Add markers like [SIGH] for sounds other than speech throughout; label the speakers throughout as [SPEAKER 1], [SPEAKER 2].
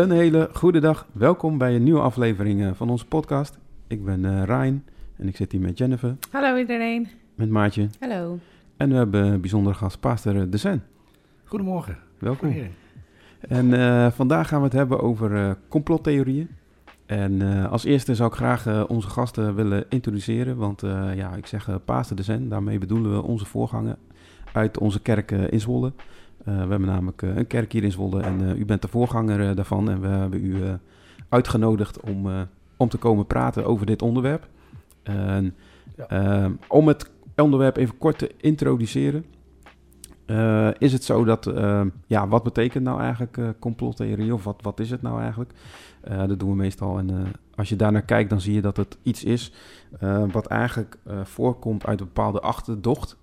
[SPEAKER 1] Een hele goede dag. Welkom bij een nieuwe aflevering eh, van onze podcast. Ik ben eh Ryan en ik zit hier met Jennifer,
[SPEAKER 2] Hallo iedereen.
[SPEAKER 1] met Maatje.
[SPEAKER 2] Hallo.
[SPEAKER 1] En we hebben een bijzondere gast, pastor De Sen.
[SPEAKER 3] Goedemorgen.
[SPEAKER 1] Welkom. En eh, vandaag gaan we het hebben over eh, complottheorieën. En eh, als eerste zou ik graag eh, onze gasten willen introduceren. Want eh, ja, ik zeg uh, Pastor de Zen. Daarmee bedoelen we onze voorganger uit onze kerk eh, in Zwolle. Eh, we hebben namelijk eh, een kerk hier in Zwolle en eh, u bent de voorganger daarvan. En we hebben u uitgenodigd om, om te komen praten over dit onderwerp. En,
[SPEAKER 3] Ja.
[SPEAKER 1] om het onderwerp even kort te introduceren. Is het zo dat, ja, wat betekent nou eigenlijk eh, complottheorie of wat, wat is het nou eigenlijk? Dat doen we meestal en als je daarnaar kijkt dan zie je dat het iets is wat eigenlijk voorkomt uit een bepaalde achterdocht.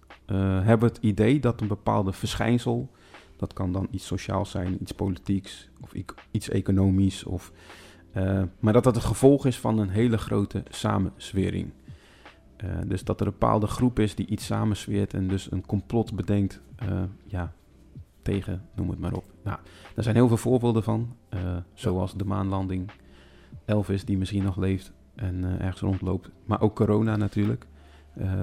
[SPEAKER 1] Hebben het idee dat een bepaalde verschijnsel, dat kan dan iets sociaals zijn, iets politieks of iets economisch, of, eh, maar dat dat het gevolg is van een hele grote samenzwering. Eh, dus dat er een bepaalde groep is die iets samenzweert en dus een complot bedenkt eh, ja, tegen, noem het maar op. Nou, daar zijn heel veel voorbeelden van, zoals de maanlanding, Elvis die misschien nog leeft en ergens rondloopt, maar ook corona natuurlijk.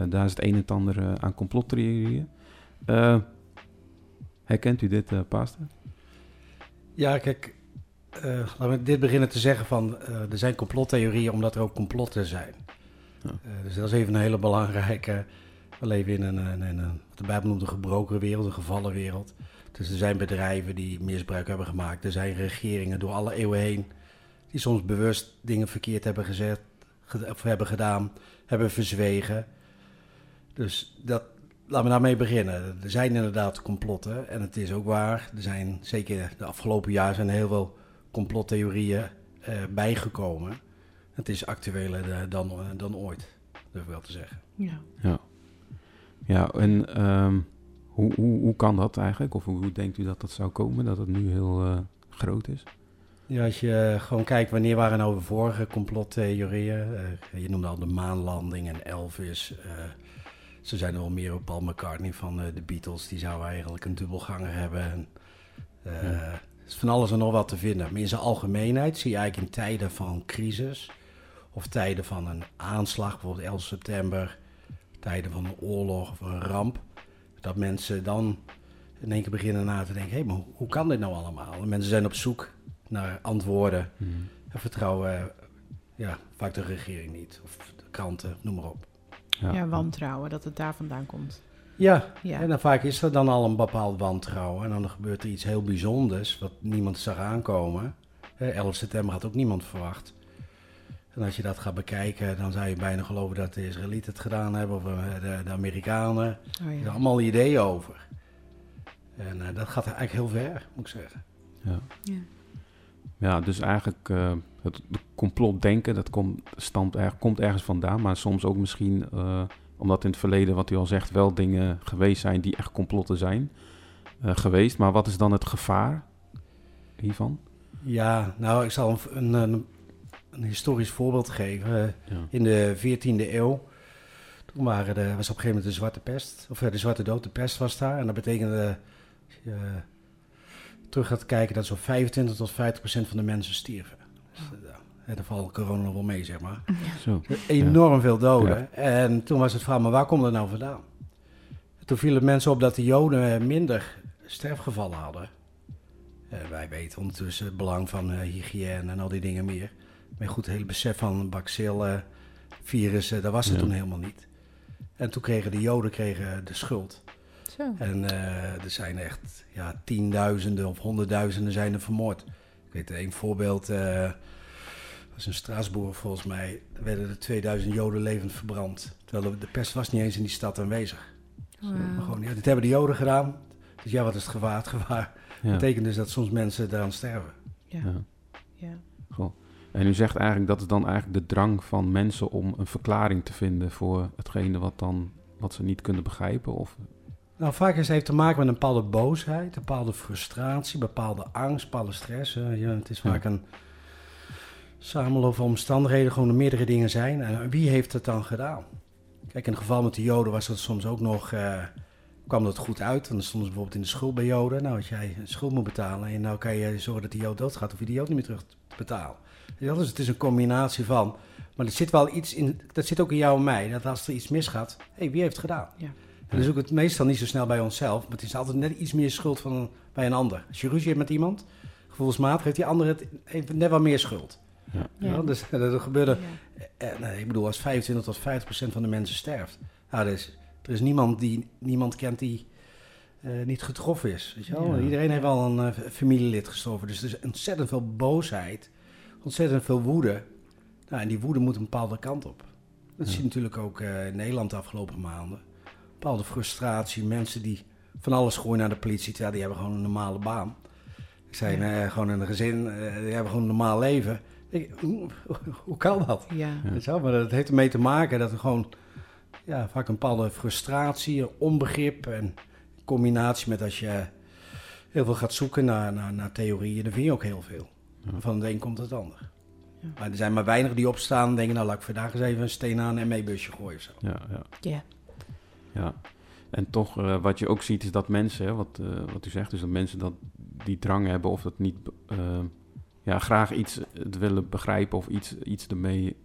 [SPEAKER 1] Daar is het een en het ander aan complottheorieën. Herkent u dit, pastor?
[SPEAKER 3] Ja, kijk, eh, laten we dit beginnen te zeggen van, eh, er zijn complottheorieën omdat er ook complotten zijn.
[SPEAKER 1] Ja.
[SPEAKER 3] Dus dat is even een hele belangrijke, we leven in een, een, een, een- wat de Bijbel noemt een gebroken wereld, een gevallen wereld. Dus er zijn bedrijven die misbruik hebben gemaakt. Er zijn regeringen door alle eeuwen heen die soms bewust dingen verkeerd hebben gezet, ge- of hebben gedaan, hebben verzwegen. Dus dat, laten we daarmee beginnen. Er zijn inderdaad complotten en het is ook waar. Er zijn zeker de afgelopen jaar zijn er heel veel complottheorieën eh, bijgekomen. Het is actueler eh, dan, eh, dan ooit, durf ik wel te zeggen.
[SPEAKER 2] Ja.
[SPEAKER 1] Ja. Ja, en ehm, hoe, hoe, hoe kan dat eigenlijk? Of hoe, hoe denkt u dat dat zou komen, dat het nu heel eh, groot is?
[SPEAKER 3] Ja, als je gewoon kijkt wanneer waren nou de vorige complottheorieën. eh, je noemde al de maanlanding en Elvis. Ze zijn er wel meer op Paul McCartney van eh, de Beatles. Die zou eigenlijk een dubbelganger hebben. En, eh,
[SPEAKER 1] Ja.
[SPEAKER 3] Is van alles en nog wat te vinden. Maar in zijn algemeenheid zie je eigenlijk in tijden van crisis... of tijden van een aanslag, bijvoorbeeld 11 september... tijden van een oorlog of een ramp... dat mensen dan in één keer beginnen na te denken... hé, maar hoe, kan dit nou allemaal? En mensen zijn op zoek naar antwoorden... en vertrouwen ja, vaak de regering niet. Of de kranten, noem maar op.
[SPEAKER 2] Ja. wantrouwen, dat het daar vandaan komt.
[SPEAKER 3] Ja,
[SPEAKER 2] Ja.
[SPEAKER 3] en dan vaak is er dan al een bepaald wantrouwen. En dan gebeurt er iets heel bijzonders, wat niemand zag aankomen. Hè, 11 september had ook niemand verwacht. En als je dat gaat bekijken, dan zou je bijna geloven dat de Israëlieten het gedaan hebben, of eh, de, de Amerikanen.
[SPEAKER 2] Oh,
[SPEAKER 3] Er zijn
[SPEAKER 2] ja.
[SPEAKER 3] allemaal ideeën over. En eh, dat gaat eigenlijk heel ver, moet ik zeggen.
[SPEAKER 1] Ja.
[SPEAKER 2] Ja.
[SPEAKER 1] Ja, dus eigenlijk eh, het de complotdenken, dat komt, stamt er, komt ergens vandaan, maar soms ook misschien, eh, omdat in het verleden, wat u al zegt, wel dingen geweest zijn die echt complotten zijn eh, geweest. Maar wat is dan het gevaar hiervan?
[SPEAKER 3] Ja, nou, ik zal een, een, een, historisch voorbeeld geven.
[SPEAKER 1] Ja.
[SPEAKER 3] In de 14e eeuw, toen waren er, was op een gegeven moment de Zwarte Pest, of de Zwarte Dood, de pest was daar. En dat betekende, terug gaat kijken, dat zo'n 25 tot 50 procent van de mensen stierven. Dus, eh, ja, daar valt corona nog wel mee, zeg maar.
[SPEAKER 1] Zo.
[SPEAKER 3] Enorm veel doden. En toen was het vraag, maar waar komt dat nou vandaan? Toen viel het mensen op dat de Joden eh, minder sterfgevallen hadden. Eh, wij weten ondertussen het belang van eh, hygiëne en al die dingen meer. Maar goed, het hele besef van bacillen, virussen, dat was het
[SPEAKER 1] Ja.
[SPEAKER 3] toen helemaal niet. En toen kregen de Joden kregen de schuld.
[SPEAKER 2] Zo.
[SPEAKER 3] En eh, er zijn echt ja, tienduizenden of honderdduizenden zijn er vermoord. Ik weet één voorbeeld, eh was in Straatsburg volgens mij. Daar werden er 2000 Joden levend verbrand. Terwijl de- pest was niet eens in die stad aanwezig.
[SPEAKER 2] Wauw.
[SPEAKER 3] Maar gewoon, ja, dit hebben de Joden gedaan. Dus ja, wat is het gevaar? Het [LAUGHS] gevaar
[SPEAKER 1] Ja.
[SPEAKER 3] betekent dus dat soms mensen eraan sterven.
[SPEAKER 2] Ja.
[SPEAKER 1] Ja.
[SPEAKER 2] Ja.
[SPEAKER 1] Goh. En u zegt eigenlijk dat is dan eigenlijk de drang van mensen om een verklaring te vinden voor hetgene wat dan wat ze niet kunnen begrijpen of
[SPEAKER 3] Nou, vaak is het heeft te maken met een bepaalde boosheid, een bepaalde frustratie, bepaalde angst, bepaalde stress. hè. Ja, het is
[SPEAKER 1] Ja.
[SPEAKER 3] vaak een samenloop van omstandigheden, gewoon er meerdere dingen zijn. En wie heeft het dan gedaan? Kijk, in het geval met de Joden was dat soms ook nog, eh, kwam dat goed uit. Dan stonden ze bijvoorbeeld in de schuld bij Joden. Nou, als jij een schuld moet betalen en nou kan je zorgen dat die Jood doodgaat, hoef je die Jood niet meer terug te betalen. Ja, dus het is een combinatie van. Maar er zit wel iets in, dat zit ook in jou en mij, dat als er iets misgaat, hé, hey, wie heeft het gedaan?
[SPEAKER 2] Ja.
[SPEAKER 3] Dan zoek het meestal niet zo snel bij onszelf, maar het is altijd net iets meer schuld van, bij een ander. Als je ruzie hebt met iemand, gevoelsmatig, heeft die ander het heeft net wat meer schuld.
[SPEAKER 1] Ja.
[SPEAKER 3] Ja. dus [LAUGHS] dat gebeurde, eh, nee, ik bedoel, als 25 tot 50 procent van de mensen sterft. Nou, er is, er is niemand die niemand kent die eh, niet getroffen is. Weet je wel?
[SPEAKER 1] Ja.
[SPEAKER 3] Iedereen heeft wel een eh, familielid gestorven. Dus er is ontzettend veel boosheid, ontzettend veel woede. Nou, en die woede moet een bepaalde kant op. Dat
[SPEAKER 1] Ja.
[SPEAKER 3] zie je natuurlijk ook eh, in Nederland de afgelopen maanden. Bepaalde frustratie, mensen die van alles gooien naar de politie, terwijl die hebben gewoon een normale baan. Die zijn eh, gewoon in een gezin, eh, die hebben gewoon een normaal leven. Ik, hoe, [LAUGHS] hoe kan dat?
[SPEAKER 2] Ja.
[SPEAKER 1] Ja.
[SPEAKER 3] Maar dat heeft ermee te maken dat er gewoon ja, vaak een bepaalde frustratie, onbegrip en in combinatie met als je heel veel gaat zoeken naar, naar, naar theorieën, dan vind je ook heel veel.
[SPEAKER 1] Ja.
[SPEAKER 3] Van het een komt het ander.
[SPEAKER 2] Ja.
[SPEAKER 3] Maar er zijn maar weinig die opstaan en denken, nou laat ik vandaag eens even een steen aan en ME-busje gooien of zo.
[SPEAKER 1] Ja, ja.
[SPEAKER 2] Ja.
[SPEAKER 1] Ja, en toch eh, wat je ook ziet is dat mensen, hè, wat, eh, wat u zegt, dus dat mensen dat die drang hebben of dat niet eh, ja, graag iets het willen begrijpen of iets, iets ermee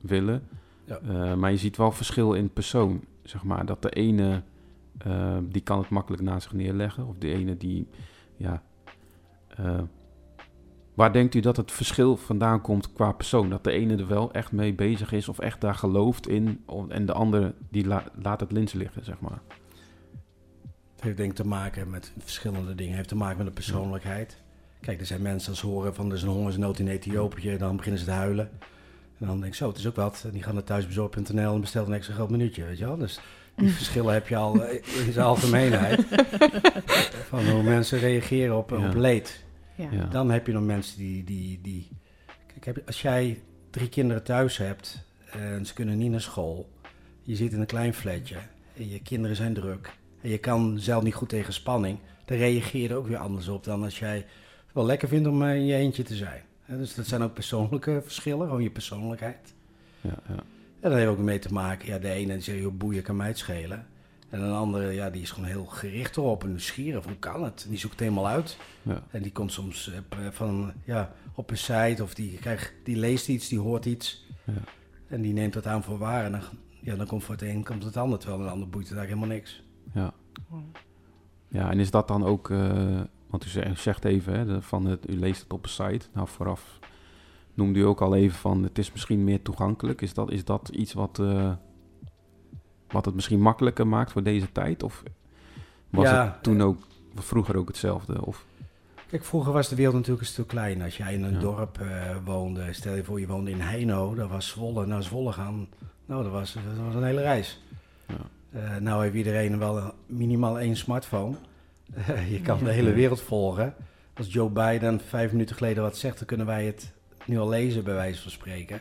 [SPEAKER 1] willen.
[SPEAKER 3] Ja.
[SPEAKER 1] Maar je ziet wel verschil in persoon, zeg maar. Dat de ene, die kan het makkelijk naast zich neerleggen. Of de ene die, ja... waar denkt u dat het verschil vandaan komt qua persoon? Dat de ene er wel echt mee bezig is of echt daar gelooft in... en de andere die la- laat het links liggen, zeg maar.
[SPEAKER 3] Het heeft denk ik te maken met verschillende dingen. Het heeft te maken met de persoonlijkheid. Kijk, er zijn mensen als ze horen van er is een hongersnood in Ethiopië, dan beginnen ze te huilen. En dan denk ik zo, het is ook wat. En die gaan naar thuisbezorg.nl en bestellen een extra groot minuutje, weet je wel. Dus die [LAUGHS] verschillen heb je al eh, in zijn algemeenheid. [LAUGHS] van hoe mensen reageren op,
[SPEAKER 1] Ja.
[SPEAKER 3] op leed.
[SPEAKER 2] Ja.
[SPEAKER 3] Dan heb je nog mensen die... die, die kijk, als jij drie kinderen thuis hebt en ze kunnen niet naar school. Je zit in een klein flatje en je kinderen zijn druk. En je kan zelf niet goed tegen spanning. Dan reageer je er ook weer anders op dan als jij het wel lekker vindt om eh, in je eentje te zijn. Hè, Dus dat zijn ook persoonlijke verschillen, gewoon je persoonlijkheid.
[SPEAKER 1] Ja, ja.
[SPEAKER 3] En dat heeft ook mee te maken, ja, de ene die zegt, joh, boeien kan mij het schelen. En een andere, ja, die is gewoon heel gericht erop en nieuwsgierig. Hoe kan het? En die zoekt het helemaal uit.
[SPEAKER 1] ja.
[SPEAKER 3] En die komt soms eh, van, ja, op een site of die, krijgt, die leest iets, die hoort iets.
[SPEAKER 1] Ja.
[SPEAKER 3] En die neemt dat aan voor waar. En dan, ja, dan komt voor het een komt het ander. Terwijl een ander boeit het eigenlijk helemaal niks.
[SPEAKER 1] Ja. Ja, en is dat dan ook, eh, want u zegt, even, hè, de- van het, u leest het op een site. Nou, vooraf noemde u ook al even van, het is misschien meer toegankelijk. Is dat, is dat iets wat, eh, wat het misschien makkelijker maakt voor deze tijd? Of was
[SPEAKER 3] Ja,
[SPEAKER 1] het toen ook, vroeger ook hetzelfde? Of,
[SPEAKER 3] Kijk, vroeger was de wereld natuurlijk een stuk kleiner. Als jij in een
[SPEAKER 1] Ja.
[SPEAKER 3] dorp eh, woonde, stel je voor je woonde in Heino, dat was Zwolle. Naar Zwolle gaan, nou, dat was, dat was een hele reis.
[SPEAKER 1] ja.
[SPEAKER 3] Eh, nou heeft iedereen wel een- minimaal één smartphone. [LAUGHS] je kan de hele wereld volgen. Als Joe Biden vijf minuten geleden wat zegt, dan kunnen wij het nu al lezen, bij wijze van spreken.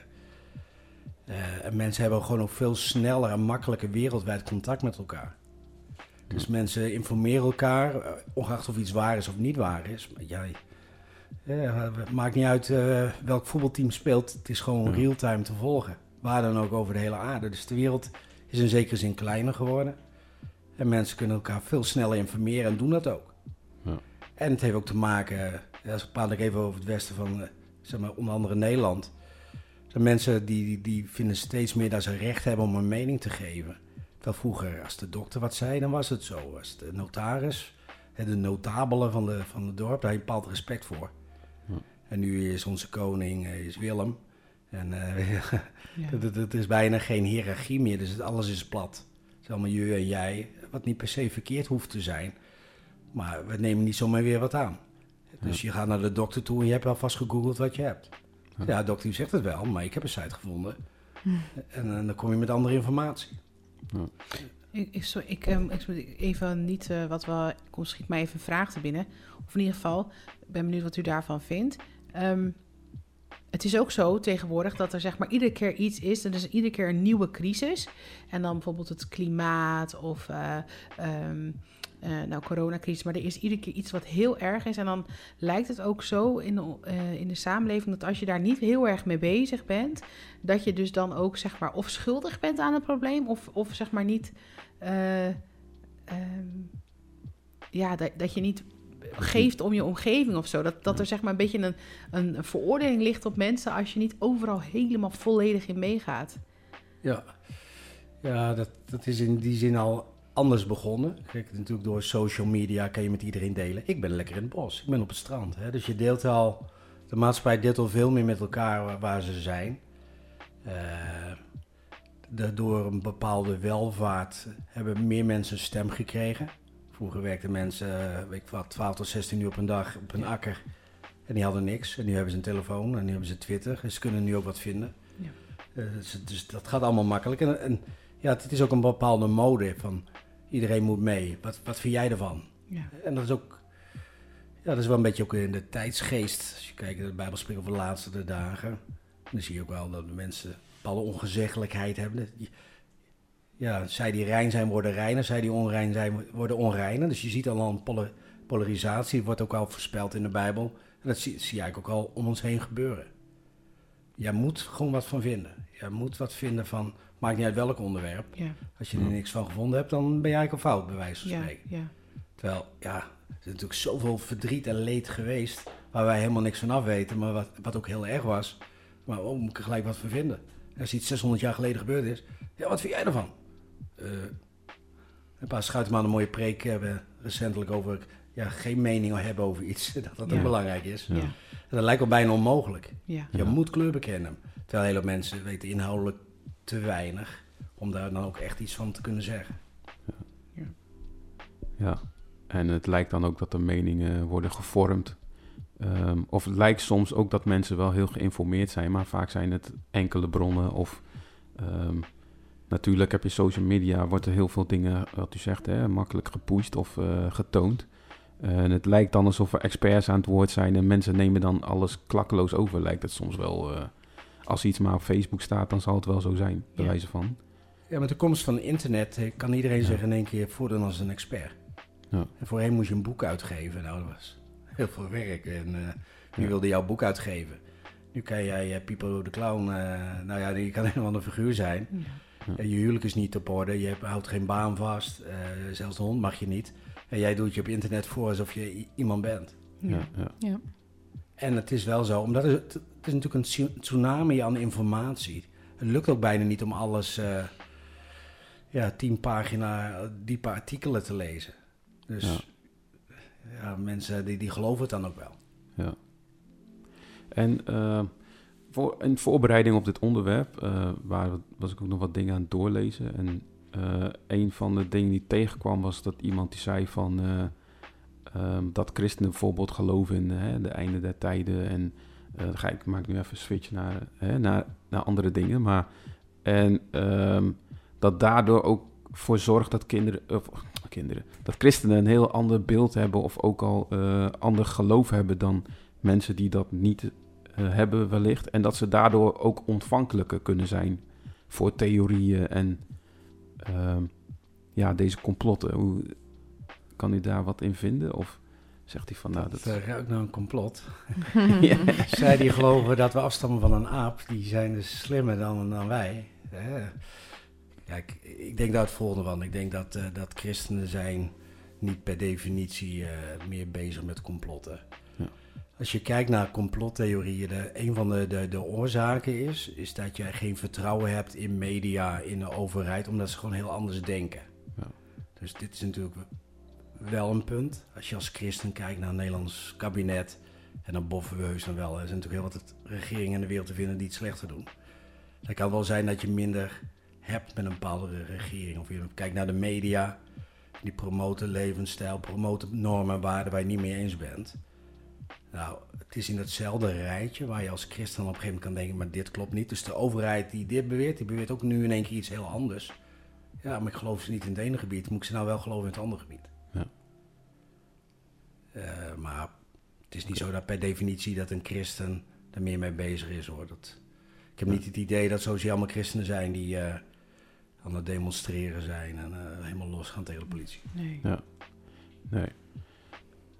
[SPEAKER 3] Eh, en mensen hebben gewoon ook veel sneller en makkelijker wereldwijd contact met elkaar. Dus mensen informeren elkaar, eh, ongeacht of iets waar is of niet waar is. Maar jij, eh, het maakt niet uit eh, welk voetbalteam speelt, het is gewoon
[SPEAKER 1] Ja.
[SPEAKER 3] real-time te volgen. Waar dan ook over de hele aarde. Dus de wereld is in zekere zin kleiner geworden. En mensen kunnen elkaar veel sneller informeren en doen dat ook.
[SPEAKER 1] Ja.
[SPEAKER 3] En het heeft ook te maken, ja, als praat ik even over het westen van, eh, zeg maar, onder andere Nederland. Zijn mensen die, die, die vinden steeds meer dat ze recht hebben om een mening te geven. Terwijl vroeger, als de dokter wat zei, dan was het zo. Als de notaris, de notabelen van, de, van het dorp, daar heb je een bepaald respect voor.
[SPEAKER 1] Ja.
[SPEAKER 3] En nu is onze koning eh, is Willem. En eh, [LAUGHS]
[SPEAKER 2] Ja.
[SPEAKER 3] het, is bijna geen hiërarchie meer, dus alles is plat. Het is allemaal je en jij, wat niet per se verkeerd hoeft te zijn. Maar we nemen niet zomaar weer wat aan. Dus je gaat naar de dokter toe en je hebt alvast gegoogeld wat je hebt.
[SPEAKER 1] Ja.
[SPEAKER 3] Dokter u zegt het wel, maar ik heb een site gevonden. En, eh, dan kom je met andere informatie.
[SPEAKER 2] Ik, ik, sorry, ik, ehm, ik even niet eh, wat we. Kom, schiet mij even een vraag te binnen. Of in ieder geval, ik ben benieuwd wat u daarvan vindt. Ehm, het is ook zo tegenwoordig dat er zeg maar iedere keer iets is. Er is iedere keer een nieuwe crisis. En dan bijvoorbeeld het klimaat of eh, ehm, eh, nou, coronacrisis. Maar er is iedere keer iets wat heel erg is. En dan lijkt het ook zo in de, eh, in de samenleving dat als je daar niet heel erg mee bezig bent, dat je dus dan ook zeg maar of schuldig bent aan het probleem of, of zeg maar niet. eh, ehm, ja, dat, dat je niet geeft om je omgeving of zo. Dat, dat er zeg maar een beetje een, een, een veroordeling ligt op mensen als je niet overal helemaal volledig in meegaat.
[SPEAKER 3] Ja, ja dat, dat is in die zin al anders begonnen. Kijk, natuurlijk door social media kan je met iedereen delen. Ik ben lekker in het bos, ik ben op het strand. Hè? Dus je deelt al, de maatschappij deelt al veel meer met elkaar waar, waar ze zijn. De- door een bepaalde welvaart hebben meer mensen een stem gekregen. Vroeger werkten mensen, eh, weet ik wat, 12 tot 16 uur op een dag op een akker. En die hadden niks. En nu hebben ze een telefoon en nu hebben ze Twitter. En ze kunnen nu ook wat vinden.
[SPEAKER 2] Ja.
[SPEAKER 3] Eh, dus, dus dat gaat allemaal makkelijk. En, en ja, het is ook een bepaalde mode van iedereen moet mee. Wat, wat vind jij ervan?
[SPEAKER 2] Ja.
[SPEAKER 3] En dat is ook, ja, dat is wel een beetje ook in de tijdsgeest. Als je kijkt, de Bijbel spreekt over de laatste de dagen. Dan zie je ook wel dat de mensen bepaalde ongezeggelijkheid hebben. Ja, zij die rein zijn worden reiner, zij die onrein zijn worden onreiner. Dus je ziet al een polarisatie, wordt ook al voorspeld in de Bijbel. En dat zie, zie je eigenlijk ook al om ons heen gebeuren. Jij moet gewoon wat van vinden. Jij moet wat vinden van, maakt niet uit welk onderwerp.
[SPEAKER 2] Ja,
[SPEAKER 3] Als je er niks van gevonden hebt, dan ben je eigenlijk al fout, bij wijze van
[SPEAKER 2] ja,
[SPEAKER 3] spreken.
[SPEAKER 2] ja.
[SPEAKER 3] Terwijl, ja, er is natuurlijk zoveel verdriet en leed geweest waar wij helemaal niks van af weten, maar wat, wat ook heel erg was. Maar oh, moet ik er gelijk wat van vinden? Als iets 600 jaar geleden gebeurd is, ja, wat vind jij ervan? Eh, een paar schuitmannen een mooie preek hebben recentelijk over ja, geen mening hebben over iets, [LAUGHS] dat dat
[SPEAKER 2] Ja.
[SPEAKER 3] ook belangrijk is.
[SPEAKER 2] Ja,
[SPEAKER 3] En dat lijkt wel bijna onmogelijk.
[SPEAKER 2] ja.
[SPEAKER 3] Je moet kleur bekennen. Terwijl hele mensen weten inhoudelijk te weinig om daar dan ook echt iets van te kunnen zeggen.
[SPEAKER 1] Ja, en het lijkt dan ook dat de meningen worden gevormd. Ehm, of het lijkt soms ook dat mensen wel heel geïnformeerd zijn, maar vaak zijn het enkele bronnen. Of ehm, natuurlijk heb je social media, wordt er heel veel dingen, wat u zegt, hè, makkelijk gepusht of eh, getoond. En het lijkt dan alsof er experts aan het woord zijn en mensen nemen dan alles klakkeloos over, lijkt het soms wel. eh, als iets maar op Facebook staat, dan zal het wel zo zijn, bij
[SPEAKER 2] Ja.
[SPEAKER 1] wijze van.
[SPEAKER 3] Ja, met de komst van internet eh, kan iedereen
[SPEAKER 1] Ja.
[SPEAKER 3] zich in één keer voordoen als een expert.
[SPEAKER 1] Ja.
[SPEAKER 3] En voorheen moest je een boek uitgeven. Nou, dat was heel veel werk. En eh wie
[SPEAKER 1] Ja.
[SPEAKER 3] wilde jouw boek uitgeven? Nu kan jij uh, Pipo de Clown, eh, nou ja, die kan helemaal [LAUGHS] een figuur zijn.
[SPEAKER 2] Ja.
[SPEAKER 1] Ja.
[SPEAKER 3] En je huwelijk is niet op orde, je hebt- houdt geen baan vast, eh, zelfs de hond mag je niet. En jij doet je op internet voor alsof je iemand bent.
[SPEAKER 1] Ja, ja.
[SPEAKER 2] Ja.
[SPEAKER 3] En het is wel zo, omdat het, het is natuurlijk een tsu- tsunami aan informatie. Het lukt ook bijna niet om alles, eh, ja, tien pagina diepe artikelen te lezen. Dus
[SPEAKER 1] Ja.
[SPEAKER 3] ja. mensen die, die geloven het dan ook wel.
[SPEAKER 1] Ja. En eh, voor, in voorbereiding op dit onderwerp eh, waar, was ik ook nog wat dingen aan het doorlezen. En een van de dingen die tegenkwam was dat iemand die zei van eh, ehm, dat christenen bijvoorbeeld geloven in hè, de einde der tijden. En dan ga ik maak nu even switch naar, hè, naar, naar andere dingen. Maar en ehm, dat daardoor ook voor zorgt dat kinderen, of, kinderen, dat christenen een heel ander beeld hebben of ook al eh, ander geloof hebben dan mensen die dat niet eh, hebben wellicht. En dat ze daardoor ook ontvankelijker kunnen zijn voor theorieën en ehm, ja, deze complotten. Hoe, kan u daar wat in vinden? Of zegt hij van nou, dat...
[SPEAKER 3] Dat eh, ruikt nou een complot. [LAUGHS]
[SPEAKER 1] Ja.
[SPEAKER 3] Zij die geloven dat we afstammen van een aap, die zijn dus slimmer dan, dan wij. Hè. Ja, ik, ik denk daar het volgende van. Ik denk dat, eh, dat christenen zijn niet per definitie eh, meer bezig met complotten.
[SPEAKER 1] Ja.
[SPEAKER 3] Als je kijkt naar complottheorieën, de, een van de, de, de oorzaken is, is dat je geen vertrouwen hebt in media, in de overheid, omdat ze gewoon heel anders denken.
[SPEAKER 1] Ja.
[SPEAKER 3] Dus dit is natuurlijk wel een punt. Als je als christen kijkt naar het Nederlands kabinet, en dan boffen we heus dan wel. Er zijn natuurlijk heel wat regeringen in de wereld te vinden die het slechter doen. Het kan wel zijn dat je minder hebt met een bepaalde regering. Of je kijkt naar de media, die promoten levensstijl, promoten normen en waarden waar je niet mee eens bent. Nou, het is in datzelfde rijtje waar je als christen op een gegeven moment kan denken, maar dit klopt niet. Dus de overheid die dit beweert, die beweert ook nu in één keer iets heel anders. Ja, maar ik geloof ze niet in het ene gebied, moet ik ze nou wel geloven in het andere gebied? Het is niet zo dat per definitie dat een christen er meer mee bezig is hoor. Dat, ik heb niet het idee dat zoals hier allemaal christenen zijn die eh, aan het demonstreren zijn en eh, helemaal losgaan tegen de politie.
[SPEAKER 2] Nee.
[SPEAKER 1] Ja. Nee.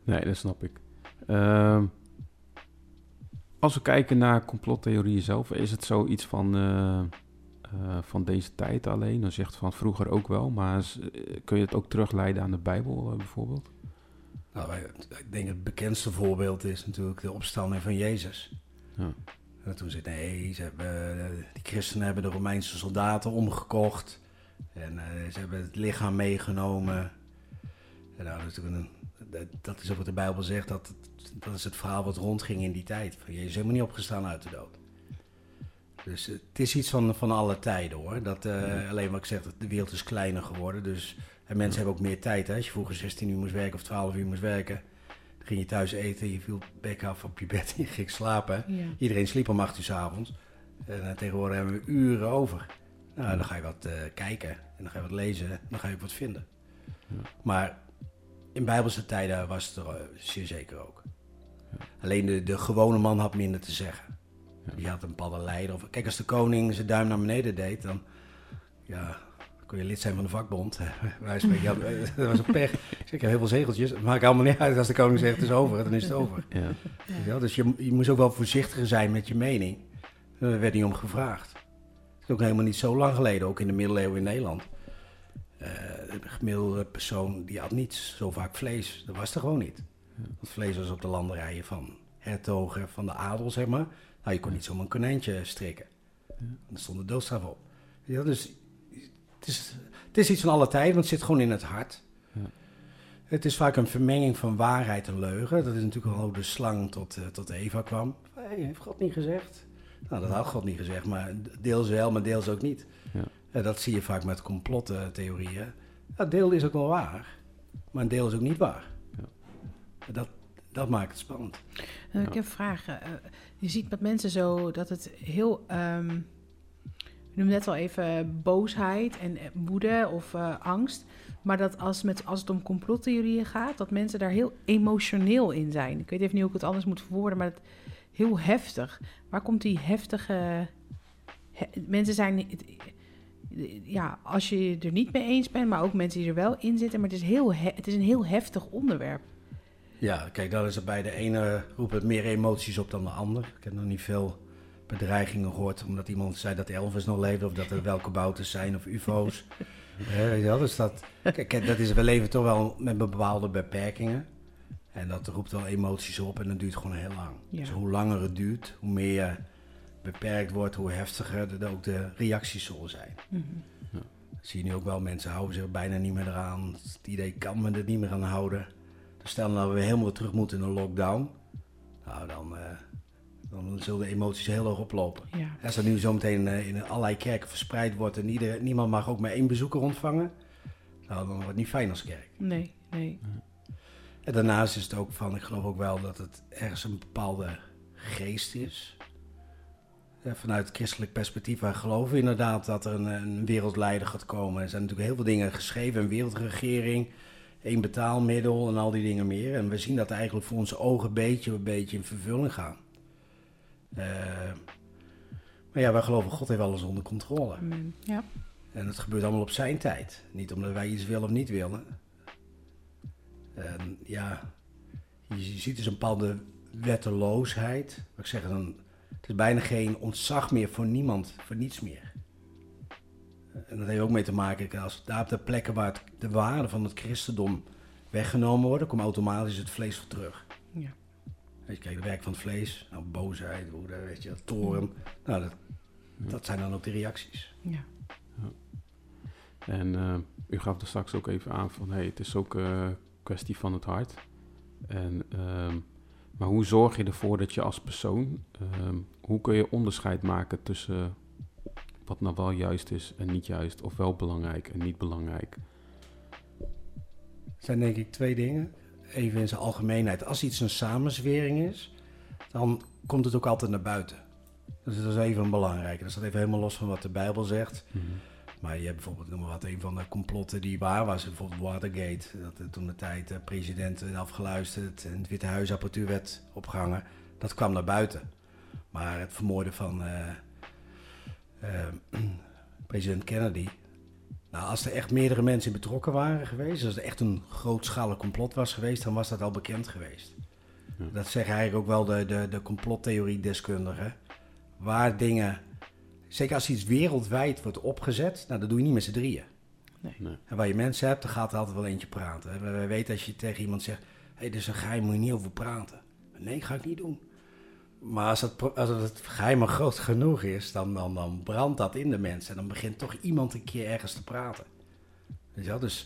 [SPEAKER 1] Nee, dat snap ik. Ehm, als we kijken naar complottheorieën zelf, is het zoiets van... eh, eh, van deze tijd alleen? Dan zegt van vroeger ook wel, maar kun je het ook terugleiden aan de Bijbel bijvoorbeeld?
[SPEAKER 3] Nou, ik denk het bekendste voorbeeld is natuurlijk de opstanding van Jezus.
[SPEAKER 1] Ja.
[SPEAKER 3] En toen zei nee, ze hebben, eh, die christenen hebben de Romeinse soldaten omgekocht. En eh, ze hebben het lichaam meegenomen. En nou, dat, is een, dat is ook wat de Bijbel zegt. Dat, dat is het verhaal wat rondging in die tijd. Van Jezus is helemaal niet opgestaan uit de dood. Dus eh, het is iets van, van alle tijden hoor. Dat, eh, alleen wat ik zeg, de wereld is kleiner geworden. Dus, en mensen hebben ook meer tijd. Hè? Als je vroeger 16 uur moest werken of 12 uur moest werken. Dan ging je thuis eten, je viel bek af op je bed en je ging slapen.
[SPEAKER 2] Ja.
[SPEAKER 3] Iedereen sliep om 8 uur 's avonds. En eh, tegenwoordig hebben we uren over. Nou, dan ga je wat kijken en dan ga je wat lezen en dan ga je ook wat vinden. Maar in bijbelse tijden was het er zeer zeker ook. Alleen de, de gewone man had minder te zeggen.
[SPEAKER 1] Ja.
[SPEAKER 3] Die had een bepaalde leider. Of, kijk, als de koning zijn duim naar beneden deed, dan ja, kon je lid zijn van de vakbond. [LAUGHS] Wij spreken, ja, [LAUGHS] dat was een pech. Ik zeg, heb heel veel zegeltjes. Het maakt allemaal niet uit. Als de koning zegt het is over, dan is het over.
[SPEAKER 1] Ja.
[SPEAKER 3] Je? Dus je, je moest ook wel voorzichtiger zijn met je mening. Er werd niet om gevraagd. Het is ook helemaal niet zo lang geleden, ook in de middeleeuwen in Nederland. Eh, de gemiddelde persoon die had niet zo vaak vlees. Dat was er gewoon niet. Want vlees was op de landerijen van hertogen, van de adel, zeg maar. Nou, je kon niet zomaar een konijntje strikken. Er stond de doodstraf op. Ja, dus het is, het is iets van alle tijden, want het zit gewoon in het hart.
[SPEAKER 1] Ja.
[SPEAKER 3] Het is vaak een vermenging van waarheid en leugen. Dat is natuurlijk al hoe de slang tot, eh, tot Eva kwam. Hey, heeft God niet gezegd? Nou, dat had God niet gezegd, maar deels wel, maar deels ook niet.
[SPEAKER 1] Ja.
[SPEAKER 3] Eh, dat zie je vaak met complottheorieën. Ja, deel is ook wel waar, maar een deel is ook niet waar.
[SPEAKER 1] Ja.
[SPEAKER 3] Dat, dat maakt het spannend.
[SPEAKER 2] Eh, Ik heb vragen. Eh, je ziet met mensen zo dat het heel. ehm je noemde net al even boosheid en eh, woede of eh, angst. Maar dat als, met, als het om complottheorieën gaat, dat mensen daar heel emotioneel in zijn. Ik weet even niet hoe ik het anders moet verwoorden, maar het, heel heftig. Waar komt die heftige. he- mensen zijn. Ja, als je er niet mee eens bent, maar ook mensen die er wel in zitten. Maar het is, heel he- het is een heel heftig onderwerp.
[SPEAKER 3] Ja, kijk, dat is er bij de ene roept het meer emoties op dan de ander. Ik heb nog niet veel bedreigingen gehoord omdat iemand zei dat Elvis nog leefde of dat er welke bouten zijn of ufo's. [LAUGHS] Wel, dus dat, kijk, dat is, we leven toch wel met bepaalde beperkingen. En dat roept wel emoties op en dat duurt gewoon heel lang.
[SPEAKER 2] Ja.
[SPEAKER 3] Dus hoe langer het duurt, hoe meer je beperkt wordt, hoe heftiger de, ook de reacties zullen zijn.
[SPEAKER 2] Mhm.
[SPEAKER 3] Dat zie je nu ook wel, mensen houden zich bijna niet meer eraan. Het idee kan me er niet meer aan houden. Dus stel nou we weer helemaal terug moeten in een lockdown. Nou, dan, eh, dan zullen de emoties heel hoog oplopen.
[SPEAKER 2] Ja.
[SPEAKER 3] Als dat nu zometeen eh, in allerlei kerken verspreid wordt en ieder, niemand mag ook maar één bezoeker ontvangen. Nou, dan wordt het niet fijn als kerk.
[SPEAKER 2] Nee, nee.
[SPEAKER 3] En daarnaast is het ook van, ik geloof ook wel dat het ergens een bepaalde geest is. Ja, vanuit christelijk perspectief, wij geloven inderdaad dat er een, een wereldleider gaat komen. Er zijn natuurlijk heel veel dingen geschreven, een wereldregering, één betaalmiddel en al die dingen meer. En we zien dat eigenlijk voor onze ogen beetje een beetje in vervulling gaan. Eh, maar ja, wij geloven God heeft alles onder controle.
[SPEAKER 2] Amen. Ja.
[SPEAKER 3] En het gebeurt allemaal op zijn tijd. Niet omdat wij iets willen of niet willen. En ja, je ziet dus een bepaalde wetteloosheid. Ik zeg, dan, het is bijna geen ontzag meer voor niemand, voor niets meer. En dat heeft ook mee te maken, als daar op de plekken waar het, de waarden van het christendom weggenomen worden, komt automatisch het vlees voor terug.
[SPEAKER 2] Ja.
[SPEAKER 3] Weet je, kijk, het werk van het vlees, nou, boosheid, woede, weet je, toren. Nou, dat, dat zijn dan ook de reacties.
[SPEAKER 2] ja.
[SPEAKER 1] En eh, u gaf er straks ook even aan van, hey, het is ook een kwestie van het hart. En, ehm, maar hoe zorg je ervoor dat je als persoon, ehm, hoe kun je onderscheid maken tussen wat nou wel juist is en niet juist, of wel belangrijk en niet belangrijk?
[SPEAKER 3] Het zijn denk ik twee dingen. Even in zijn algemeenheid. Als iets een samenzwering is, dan komt het ook altijd naar buiten. Dus dat is even een belangrijke. Dat staat even helemaal los van wat de Bijbel zegt. Maar je hebt bijvoorbeeld, noem maar wat, een van de complotten die waar was. Bijvoorbeeld Watergate. Dat er toen de tijd de president afgeluisterd en het Witte Huis apparatuur werd opgehangen. Dat kwam naar buiten. Maar het vermoorden van eh, eh, [CLEARS THROAT] president Kennedy. Nou, als er echt meerdere mensen betrokken waren geweest, als er echt een grootschalig complot was geweest, dan was dat al bekend geweest.
[SPEAKER 1] Ja.
[SPEAKER 3] Dat zeggen eigenlijk ook wel de, de, de complottheorie-deskundigen. Waar dingen zeker als iets wereldwijd wordt opgezet, nou, dat doe je niet met z'n drieën.
[SPEAKER 2] Nee.
[SPEAKER 1] Nee.
[SPEAKER 3] En waar je mensen hebt, dan gaat er altijd wel eentje praten. We, we weten als je tegen iemand zegt, hé, hey, dit is een geheim, moet je niet over praten. Nee, ga ik niet doen. Maar als het, als het geheim groot genoeg is, dan, dan, dan brandt dat in de mensen. En dan begint toch iemand een keer ergens te praten. Weet je wel? Dus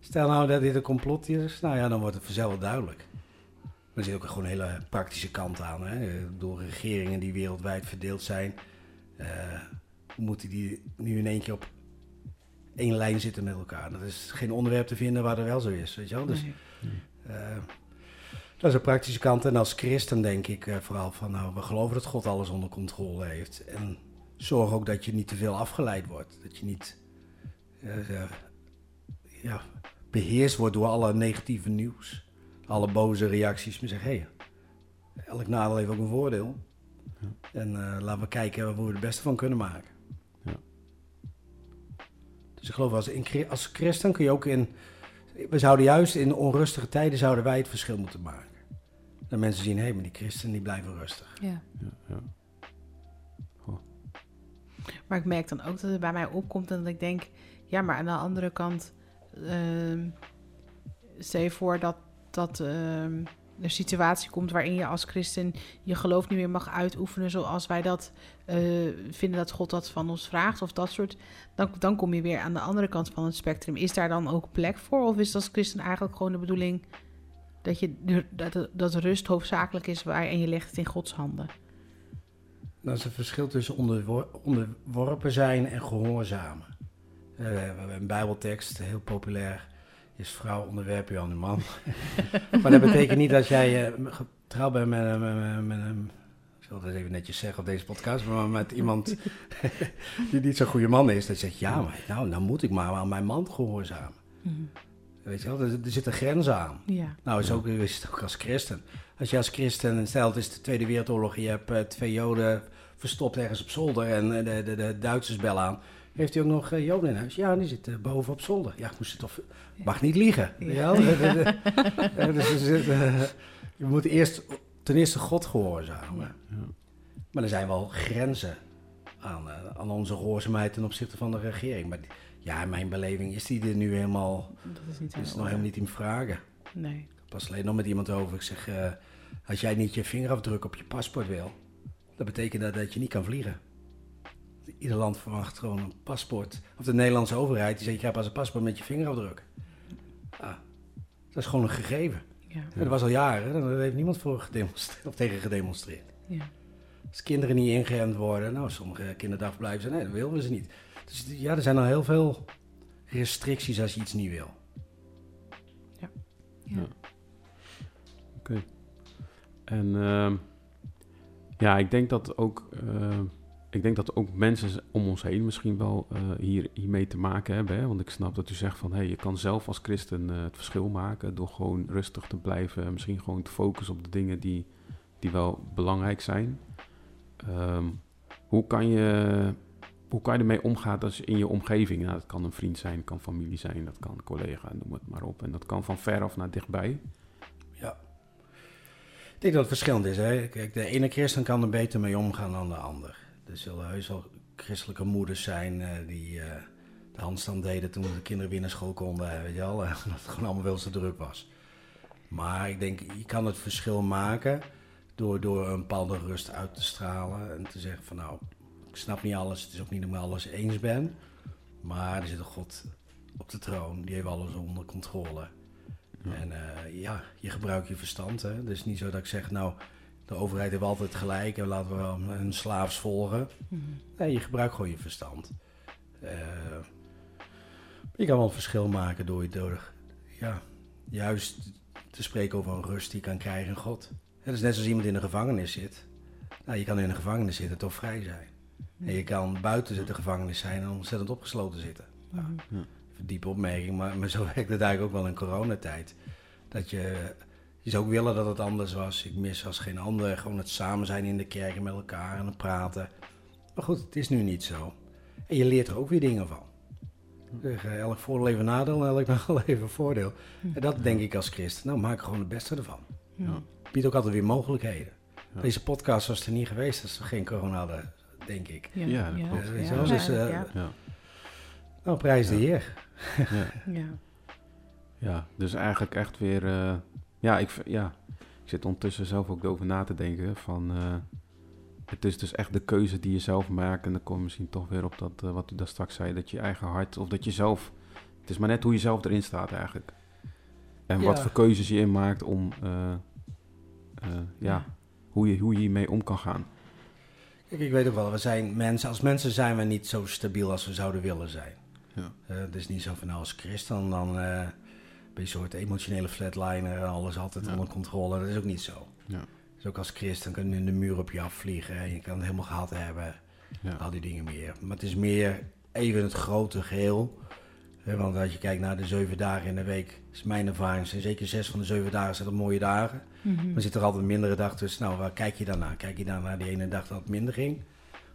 [SPEAKER 3] stel nou dat dit een complot is, nou ja, dan wordt het vanzelf wel duidelijk. Maar er zit ook gewoon een hele praktische kant aan. Hè? Door regeringen die wereldwijd verdeeld zijn, eh, moeten die nu in één keer op één lijn zitten met elkaar. Dat is geen onderwerp te vinden waar er wel zo is. Weet je wel? Dus
[SPEAKER 2] Nee.
[SPEAKER 3] eh, dat is een praktische kant. En als christen denk ik eh, vooral van, nou, we geloven dat God alles onder controle heeft. En zorg ook dat je niet te veel afgeleid wordt. Dat je niet eh, eh, ja, beheerst wordt door alle negatieve nieuws. Alle boze reacties. Maar zeg, hé, hey, elk nadeel heeft ook een voordeel. En eh, laten we kijken hoe we er het beste van kunnen maken.
[SPEAKER 1] Ja.
[SPEAKER 3] Dus ik geloof als, in, als christen kun je ook in... We zouden juist in onrustige tijden zouden wij het verschil moeten maken. Dat mensen zien, hé, hey, maar die christenen die blijven rustig.
[SPEAKER 2] Ja.
[SPEAKER 1] Ja, ja.
[SPEAKER 2] Maar ik merk dan ook dat het bij mij opkomt en dat ik denk, ja, maar aan de andere kant, ehm stel je voor dat, dat ehm, er een situatie komt waarin je als christen je geloof niet meer mag uitoefenen zoals wij dat eh, vinden dat God dat van ons vraagt of dat soort, dan, dan kom je weer aan de andere kant van het spectrum. Is daar dan ook plek voor of is het als christen eigenlijk gewoon de bedoeling dat, je, dat, dat rust hoofdzakelijk is waar, en je legt het in Gods handen?
[SPEAKER 3] Dat is het verschil tussen onderwor- onderworpen zijn en gehoorzamen. Eh, we hebben een bijbeltekst, heel populair, is vrouw onderwerp je aan de man. [LAUGHS] maar dat betekent niet dat jij eh, getrouwd bent met, een- met, met. Ik zal het even netjes zeggen op deze podcast, maar met iemand [LAUGHS] die niet zo'n goede man is. Dat je zegt, ja, maar nou, dan moet ik maar aan mijn man gehoorzamen. Weet je wel, er, er zitten grenzen aan.
[SPEAKER 2] Ja.
[SPEAKER 3] Nou, is, ook, is het ook als christen. Als je als christen, stel het is de Tweede Wereldoorlog, je hebt eh, twee Joden verstopt ergens op zolder en eh, de, de, de Duitsers bellen aan. Heeft hij ook nog eh, Joden in huis? Ja, die zitten boven op zolder. Ja, moest je toch... Mag niet liegen. [LAUGHS] Eh, dus er zit, je moet eerst ten eerste God gehoorzamen.
[SPEAKER 1] Ja.
[SPEAKER 3] Maar er zijn wel grenzen aan, eh, aan onze gehoorzaamheid ten opzichte van de regering. Maar ja, in mijn beleving is die er nu helemaal...
[SPEAKER 2] Dat is niet
[SPEAKER 3] is nog
[SPEAKER 2] helemaal-
[SPEAKER 3] niet in vragen.
[SPEAKER 2] Nee.
[SPEAKER 3] Pas alleen nog met iemand over. Ik zeg, eh, als jij niet je vingerafdruk op je paspoort wil, dat betekent dat, dat je niet kan vliegen. Ieder land verwacht gewoon een paspoort. Of de Nederlandse overheid, die zegt, je hebt pas een paspoort met je vingerafdruk. Ah, dat is gewoon een gegeven.
[SPEAKER 2] Ja.
[SPEAKER 3] En dat was al jaren, daar heeft niemand voor gedemonstreerd, of tegen gedemonstreerd.
[SPEAKER 2] Ja.
[SPEAKER 3] Als kinderen niet ingeënt worden, nou, sommige kinderdagverblijven zeggen, nee, dat willen we ze niet. Dus ja, er zijn al heel veel restricties als je iets niet wil.
[SPEAKER 2] Ja.
[SPEAKER 1] Ja. Oké. En ehm, ja, ik denk dat ook, eh, ik denk dat ook mensen om ons heen misschien wel eh, hier, hiermee te maken hebben. Hè? Want ik snap dat u zegt van, hey, je kan zelf als christen eh, het verschil maken door gewoon rustig te blijven. en Misschien gewoon te focussen op de dingen die, die wel belangrijk zijn. Ehm, hoe kan je... Hoe kan je ermee omgaan als je in je omgeving? Nou, dat kan een vriend zijn, kan familie zijn, dat kan collega, noem het maar op. En dat kan van ver af naar dichtbij.
[SPEAKER 3] Ja. Ik denk dat het verschillend is. Hè? Kijk, de ene christen kan er beter mee omgaan dan de ander. Er zullen heus wel christelijke moeders zijn eh, die eh, de handstand deden toen de kinderen weer naar school konden. Weet je wel, [LAUGHS] dat het gewoon allemaal wel zo druk was. Maar ik denk, je kan het verschil maken door, door een bepaalde rust uit te stralen. En te zeggen van nou, ik snap niet alles. Het is ook niet me alles eens ben. Maar er zit een God op de troon. Die heeft alles onder controle. En eh, ja, je gebruikt je verstand. Hè? Het is niet zo dat ik zeg, nou, de overheid heeft altijd gelijk en laten we wel hun slaafs volgen.
[SPEAKER 2] Mhm.
[SPEAKER 3] Nee, je gebruikt gewoon je verstand. Eh, je kan wel een verschil maken door, door ja, juist te spreken over een rust die je kan krijgen in God. Het is net zoals iemand in de gevangenis zit. Nou, je kan in de gevangenis zitten en toch vrij zijn. En je kan buiten de gevangenis zijn en ontzettend opgesloten zitten. Nou. Even diepe opmerking, maar, maar zo [LAUGHS] werkt het eigenlijk ook wel in coronatijd. Dat je, je zou ook willen dat het anders was. Ik mis als geen ander gewoon het samen zijn in de kerk en met elkaar en het praten. Maar goed, het is nu niet zo. En je leert er ook weer dingen van. Dus, elk voordeel even nadeel en [LAUGHS] elk nadeel even voordeel. En dat denk ik als christen. Nou, maak er gewoon het beste ervan.
[SPEAKER 2] Ja.
[SPEAKER 3] Biedt ook altijd weer mogelijkheden.
[SPEAKER 1] Ja.
[SPEAKER 3] Deze podcast was er niet geweest als we geen corona hadden. Denk ik.
[SPEAKER 2] Ja,
[SPEAKER 1] Ja, dat
[SPEAKER 2] ja,
[SPEAKER 1] klopt.
[SPEAKER 3] Dus, eh. Nou, prijs de heer.
[SPEAKER 1] Ja. [LAUGHS]
[SPEAKER 2] ja.
[SPEAKER 1] Ja, dus eigenlijk echt weer... eh, ja, ik, ja, ik zit ondertussen zelf ook over na te denken van... eh, het is dus echt de keuze die je zelf maakt. En dan kom je misschien toch weer op dat, wat u daar straks zei... dat je eigen hart, of dat je zelf... Het is maar net hoe je zelf erin staat eigenlijk. En wat voor keuzes je inmaakt om... eh, eh, ja, Hoe, je, hoe je hiermee om kan gaan.
[SPEAKER 3] Kijk, ik weet ook wel, we zijn mensen, als mensen zijn we niet zo stabiel als we zouden willen zijn.
[SPEAKER 1] Ja.
[SPEAKER 3] Eh, het is niet zo van, nou als christen, dan eh, ben je een soort emotionele flatliner en alles altijd
[SPEAKER 1] Ja.
[SPEAKER 3] onder controle. Dat is ook niet zo.
[SPEAKER 1] Ja.
[SPEAKER 3] Dus ook als christen kan je de muur op je afvliegen en je kan het helemaal gehad hebben. Al die dingen meer. Maar het is meer even het grote geheel. Want als je kijkt naar de zeven dagen in de week, is mijn ervaring, zijn zeker zes van de zeven dagen zijn er mooie dagen.
[SPEAKER 2] Mhm.
[SPEAKER 3] Maar zit er altijd een mindere dag tussen. Nou, waar kijk je dan naar? Kijk je dan naar die ene dag dat het minder ging?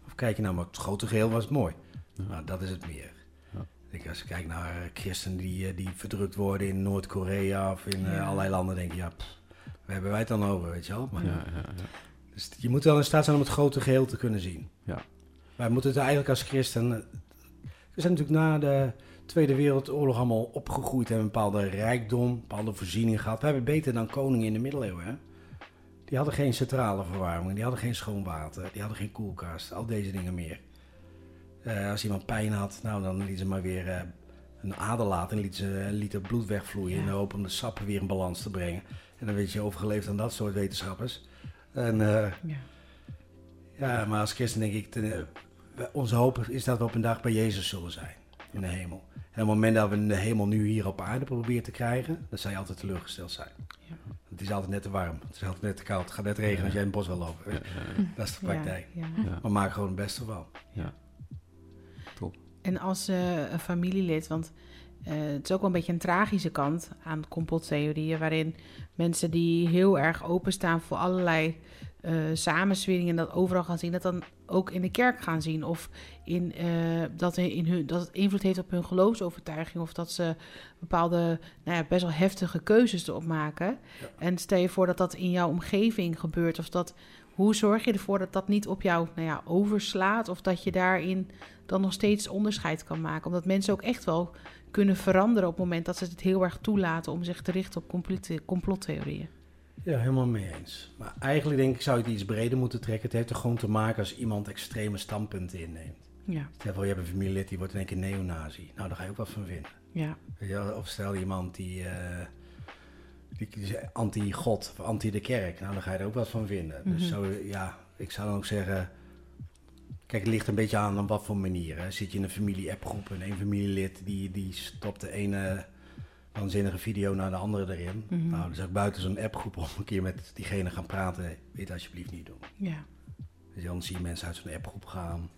[SPEAKER 3] Of kijk je nou, maar het grote geheel was het mooi.
[SPEAKER 1] Ja.
[SPEAKER 3] Nou, dat is het meer.
[SPEAKER 1] Ja.
[SPEAKER 3] Ik, als ik kijk naar eh, christenen die, eh, die verdrukt worden in Noord-Korea of in eh,
[SPEAKER 2] Ja.
[SPEAKER 3] allerlei landen, denk je, ja, pff, waar hebben wij het dan over, weet je wel? Maar,
[SPEAKER 1] Ja, ja, ja.
[SPEAKER 3] dus je moet wel in staat zijn om het grote geheel te kunnen zien.
[SPEAKER 1] Ja.
[SPEAKER 3] Wij moeten het eigenlijk als christen... We zijn natuurlijk na de Tweede Wereldoorlog allemaal opgegroeid... en een bepaalde rijkdom, een bepaalde voorziening gehad. We hebben beter dan koningen in de middeleeuwen, hè? Die hadden geen centrale verwarming, die hadden geen schoon water... die hadden geen koelkast, al deze dingen meer. Eh, als iemand pijn had, nou, dan liet ze maar weer eh, een ader laten... en liet ze een liter bloed wegvloeien...
[SPEAKER 2] Ja.
[SPEAKER 3] in de hoop om de sappen weer in balans te brengen. En dan weet je overgeleefd aan dat soort wetenschappers... En eh,
[SPEAKER 2] Ja.
[SPEAKER 3] ja, maar als christen denk ik, ten- onze hoop is dat we op een dag bij Jezus zullen zijn in de hemel. En op het moment dat we de hemel nu hier op aarde proberen te krijgen, dan zal je altijd teleurgesteld zijn.
[SPEAKER 2] Ja.
[SPEAKER 3] Het is altijd net te warm, het is altijd net te koud, het gaat net regenen als jij in het bos wil lopen.
[SPEAKER 1] Ja, [LAUGHS]
[SPEAKER 3] Dat is de praktijk.
[SPEAKER 2] ja.
[SPEAKER 1] ja,
[SPEAKER 3] Maar maak gewoon het beste van.
[SPEAKER 1] ja.
[SPEAKER 2] En als eh, een familielid, want eh, het is ook wel een beetje een tragische kant aan complottheorieën, waarin mensen die heel erg openstaan voor allerlei eh samensweringen, dat overal gaan zien, dat dan ook in de kerk gaan zien. Of in, eh, dat, in hun, dat het invloed heeft op hun geloofsovertuiging, of dat ze bepaalde, nou ja, best wel heftige keuzes erop maken. En stel je voor dat dat in jouw omgeving gebeurt, of dat. Hoe zorg je ervoor dat dat niet op jou nou ja, overslaat? Of dat je daarin dan nog steeds onderscheid kan maken. Omdat mensen ook echt wel kunnen veranderen op het moment dat ze het heel erg toelaten om zich te richten op complot- complottheorieën.
[SPEAKER 3] Ja, helemaal mee eens. Maar eigenlijk denk ik zou je het iets breder moeten trekken. Het heeft er gewoon te maken als iemand extreme standpunten inneemt.
[SPEAKER 2] Ja,
[SPEAKER 3] Stel voor, je hebt een familielid die wordt in één keer neonazi. Nou, daar ga je ook wat van vinden.
[SPEAKER 2] ja,
[SPEAKER 3] je Of stel iemand die, eh, die is anti-God of anti-de kerk. Nou, dan ga je er ook wat van vinden.
[SPEAKER 2] Mhm.
[SPEAKER 3] Dus zo, ja, ik zou dan ook zeggen... Kijk, het ligt een beetje aan op wat voor manier. Hè. Zit je in een familie-appgroep en een familielid die, die stopt de ene waanzinnige video naar de andere erin.
[SPEAKER 2] Mhm.
[SPEAKER 3] Nou, dan zou ik buiten zo'n appgroep om een keer met diegene gaan praten. Weet alsjeblieft niet doen.
[SPEAKER 2] ja,
[SPEAKER 3] Dus dan zie je mensen uit zo'n appgroep gaan.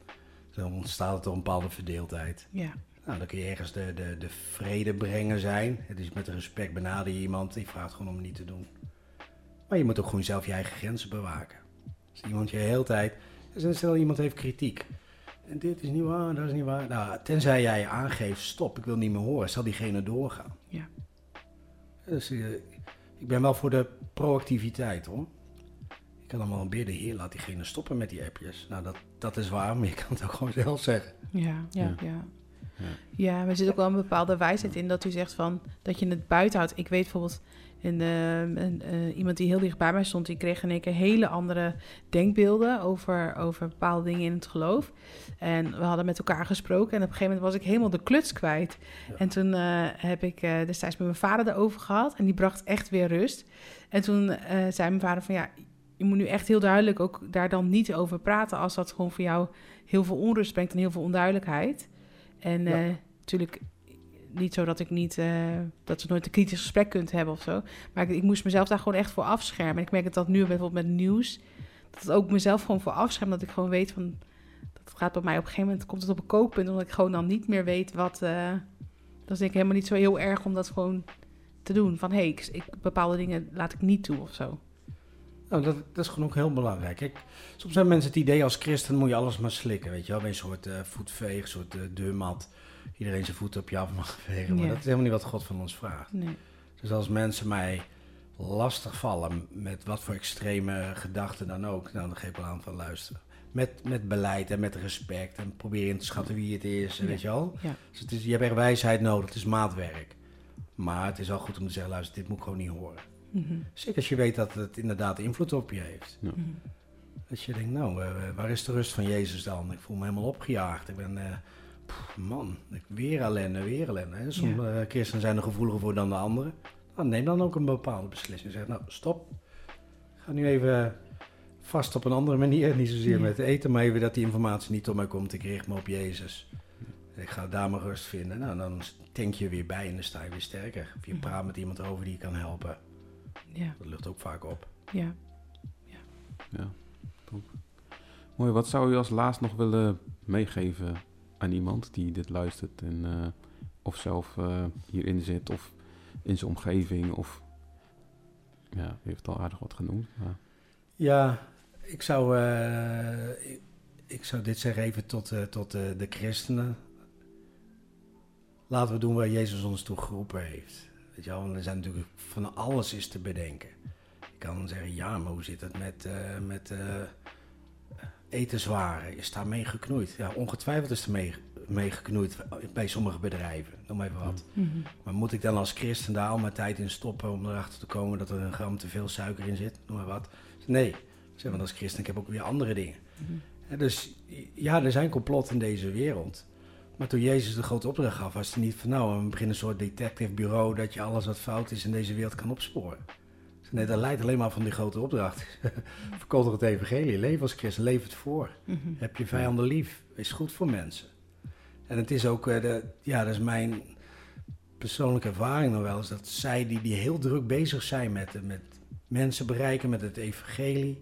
[SPEAKER 3] Dan ontstaat er toch een bepaalde verdeeldheid.
[SPEAKER 2] ja,
[SPEAKER 3] Nou, dan kun je ergens de, de, de vrede brengen zijn. Het is met respect benader je iemand die vraagt gewoon om het niet te doen. Maar je moet ook gewoon zelf je eigen grenzen bewaken. Als iemand je de hele tijd... Dus stel iemand heeft kritiek. En dit is niet waar, dat is niet waar. Nou, tenzij jij aangeeft, stop, ik wil niet meer horen, zal diegene doorgaan.
[SPEAKER 2] Ja.
[SPEAKER 3] Dus eh, ik ben wel voor de proactiviteit hoor. Ik kan dan wel bidden, heer, laat diegene stoppen met die appjes. Nou, dat, dat is waar, maar je kan het ook gewoon zelf zeggen.
[SPEAKER 2] ja, ja,
[SPEAKER 1] Ja.
[SPEAKER 2] ja.
[SPEAKER 1] Ja.
[SPEAKER 2] Maar er zit ook wel een bepaalde wijsheid in dat u zegt van dat je het buiten houdt. Ik weet bijvoorbeeld een, eh, een, eh, iemand die heel dicht bij mij stond, die kreeg in één keer hele andere denkbeelden over, over bepaalde dingen in het geloof. En we hadden met elkaar gesproken en op een gegeven moment was ik helemaal de kluts kwijt.
[SPEAKER 3] Ja.
[SPEAKER 2] En toen eh, heb ik eh, destijds met mijn vader erover gehad en die bracht echt weer rust. En toen zei mijn vader van ja, je moet nu echt heel duidelijk ook daar dan niet over praten als dat gewoon voor jou heel veel onrust brengt en heel veel onduidelijkheid. En
[SPEAKER 3] Ja.
[SPEAKER 2] eh, natuurlijk niet zo dat ik niet, eh, dat we nooit een kritisch gesprek kunt hebben of zo. Maar ik, ik moest mezelf daar gewoon echt voor afschermen. En ik merk het dat nu bijvoorbeeld met nieuws, dat het ook mezelf gewoon voor afscherm. Dat ik gewoon weet van, dat gaat bij mij op een gegeven moment, komt het op een kookpunt, omdat ik gewoon dan niet meer weet wat, eh, dat is denk ik helemaal niet zo heel erg om dat gewoon te doen. Van, hé, hey, ik, ik- bepaalde dingen laat ik niet toe of zo.
[SPEAKER 3] Nou, dat, dat is gewoon ook heel belangrijk. Kijk, soms hebben mensen het idee als christen moet je alles maar slikken, weet je wel. Een soort eh, voetveeg, een soort eh, deurmat. Iedereen zijn voeten op je af mag vegen. Maar
[SPEAKER 2] Ja.
[SPEAKER 3] dat is helemaal niet wat God van ons vraagt.
[SPEAKER 2] Nee.
[SPEAKER 3] Dus als mensen mij lastig vallen met wat voor extreme gedachten dan ook, nou, dan geef ik wel aan van luisteren. met, met beleid en met respect. En probeer in te schatten wie het is,
[SPEAKER 2] Ja.
[SPEAKER 3] weet je wel.
[SPEAKER 2] Ja.
[SPEAKER 3] Dus het is, je hebt echt wijsheid nodig, het is maatwerk. Maar het is wel goed om te zeggen, luister, dit moet ik gewoon niet horen.
[SPEAKER 2] Mhm.
[SPEAKER 3] Zeker als je weet dat het inderdaad invloed op je heeft.
[SPEAKER 1] Ja.
[SPEAKER 2] Mhm.
[SPEAKER 3] Dat je denkt, nou, eh, waar is de rust van Jezus dan? Ik voel me helemaal opgejaagd. Ik ben, eh, pff, man, ik- weer ellende, weer ellende. hè. Sommige eh, christenen zijn er gevoeliger voor dan de anderen. Nou, neem dan ook een bepaalde beslissing. Zeg, nou, stop. Ik ga nu even vast op een andere manier. Niet zozeer
[SPEAKER 2] Ja.
[SPEAKER 3] met eten, maar even dat die informatie niet tot mij komt. Ik richt me op Jezus. Ik ga daar mijn rust vinden. Nou, dan denk je weer bij en dan sta je weer sterker. Of je
[SPEAKER 2] Mhm.
[SPEAKER 3] praat met iemand over die je kan helpen.
[SPEAKER 2] Ja.
[SPEAKER 3] Dat lucht ook vaak op.
[SPEAKER 2] Ja.
[SPEAKER 1] Ja, top. Mooi, wat zou u als laatst nog willen meegeven aan iemand die dit luistert en eh, of zelf eh, hierin zit of in zijn omgeving of ja, u heeft al aardig wat genoemd. Maar,
[SPEAKER 3] Ja, ik zou, eh, ik, ik zou dit zeggen even tot, eh, tot eh, de christenen. Laten we doen waar Jezus ons toe geroepen heeft. Weet je wel, want er zijn natuurlijk van alles is te bedenken. Je kan zeggen, ja, maar hoe zit het met, eh, met eh, etenswaren? Is daar mee geknoeid? Ja, ongetwijfeld is er mee, mee geknoeid bij sommige bedrijven. Noem maar even wat.
[SPEAKER 2] Mhm.
[SPEAKER 3] Maar moet ik dan als christen daar al mijn tijd in stoppen om erachter te komen dat er een gram te veel suiker in zit? Noem maar wat. Nee, zeg maar als christen, ik heb ook weer andere dingen.
[SPEAKER 2] Mhm.
[SPEAKER 3] Dus ja, er zijn complotten in deze wereld. Maar toen Jezus de grote opdracht gaf, was het niet van nou, we beginnen een soort detective bureau dat je alles wat fout is in deze wereld kan opsporen. Dus Nee, dat leidt alleen maar van die grote opdracht. [LAUGHS] Verkondig het evangelie, leef als christen, leef het voor.
[SPEAKER 2] Mhm.
[SPEAKER 3] Heb je vijanden lief. Wees goed voor mensen. En het is ook, eh, de, ja, dat is mijn persoonlijke ervaring nog wel eens, dat zij die, die heel druk bezig zijn met, eh, met mensen bereiken, met het evangelie,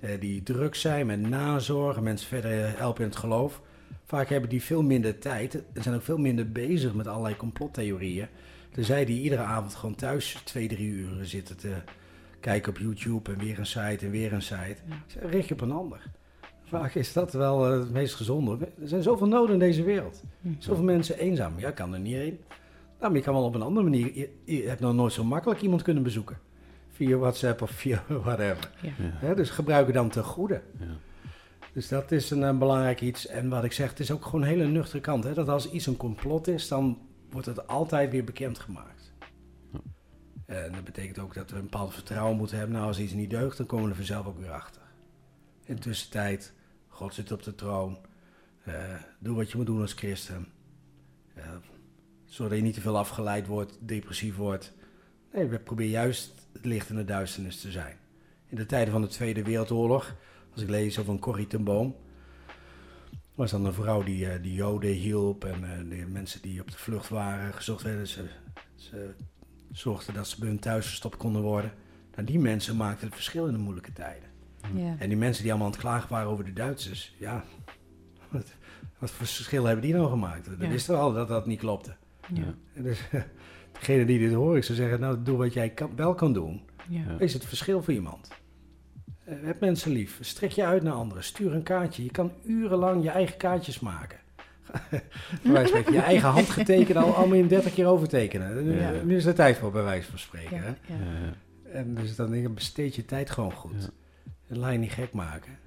[SPEAKER 3] eh, die druk zijn met nazorgen, mensen verder helpen in het geloof, vaak hebben die veel minder tijd en zijn ook veel minder bezig met allerlei complottheorieën. Dan zij die iedere avond gewoon thuis twee, drie uur zitten te kijken op YouTube en weer een site en weer een site.
[SPEAKER 2] Ja.
[SPEAKER 3] Richt je op een ander. Vaak is dat wel eh, het meest gezonde. Er zijn zoveel noden in deze wereld.
[SPEAKER 2] Mhm.
[SPEAKER 3] Zoveel mensen eenzaam. Ja, kan er niet heen. Nou, maar je kan wel op een andere manier. Je, je hebt nog nooit zo makkelijk iemand kunnen bezoeken. Via WhatsApp of via [LAUGHS] whatever.
[SPEAKER 2] Ja.
[SPEAKER 3] dus gebruik het dan ten goede.
[SPEAKER 1] ja,
[SPEAKER 3] Dus dat is een, eh, belangrijk iets. En wat ik zeg, het is ook gewoon een hele nuchtere kant. Hè? Dat als iets een complot is, dan wordt het altijd weer bekendgemaakt.
[SPEAKER 1] Ja.
[SPEAKER 3] En dat betekent ook dat we een bepaald vertrouwen moeten hebben. Nou, als iets niet deugt, dan komen we er vanzelf ook weer achter. In de tussentijd, God zit op de troon. Eh, doe wat je moet doen als christen. Eh, zorg dat je niet te veel afgeleid wordt, depressief wordt. Nee, we proberen juist het licht in de duisternis te zijn. In de tijden van de Tweede Wereldoorlog, als ik lees over een Corrie ten Boom, was dan een vrouw die, eh, die Joden hielp en eh, de mensen die op de vlucht waren, gezocht werden. Ze, ze zorgden dat ze bij hun thuis gestopt konden worden. Nou, die mensen maakten het verschil in de moeilijke tijden.
[SPEAKER 2] Ja.
[SPEAKER 3] En die mensen die allemaal aan het klagen waren over de Duitsers, ja, wat, wat voor verschil hebben die nou gemaakt? We
[SPEAKER 2] Ja.
[SPEAKER 3] wisten wel dat dat niet klopte.
[SPEAKER 2] Ja.
[SPEAKER 3] En dus [LAUGHS] degene die dit horen, ik zou zeggen, nou doe wat jij kan, wel kan doen. Wees het verschil voor iemand. Eh, heb mensen lief. Strek je uit naar anderen. Stuur een kaartje. Je kan urenlang je eigen kaartjes maken. [LAUGHS] bij wijze van spreken, je eigen hand getekend, al, al moet je hem 30 keer overtekenen. Nu,
[SPEAKER 1] Ja.
[SPEAKER 3] nu is er tijd voor, bij wijze van spreken.
[SPEAKER 2] Ja.
[SPEAKER 3] Hè?
[SPEAKER 2] Ja.
[SPEAKER 1] ja, ja.
[SPEAKER 3] En dus dan denk ik, besteed je tijd gewoon goed.
[SPEAKER 1] Ja.
[SPEAKER 3] En laat je niet gek maken.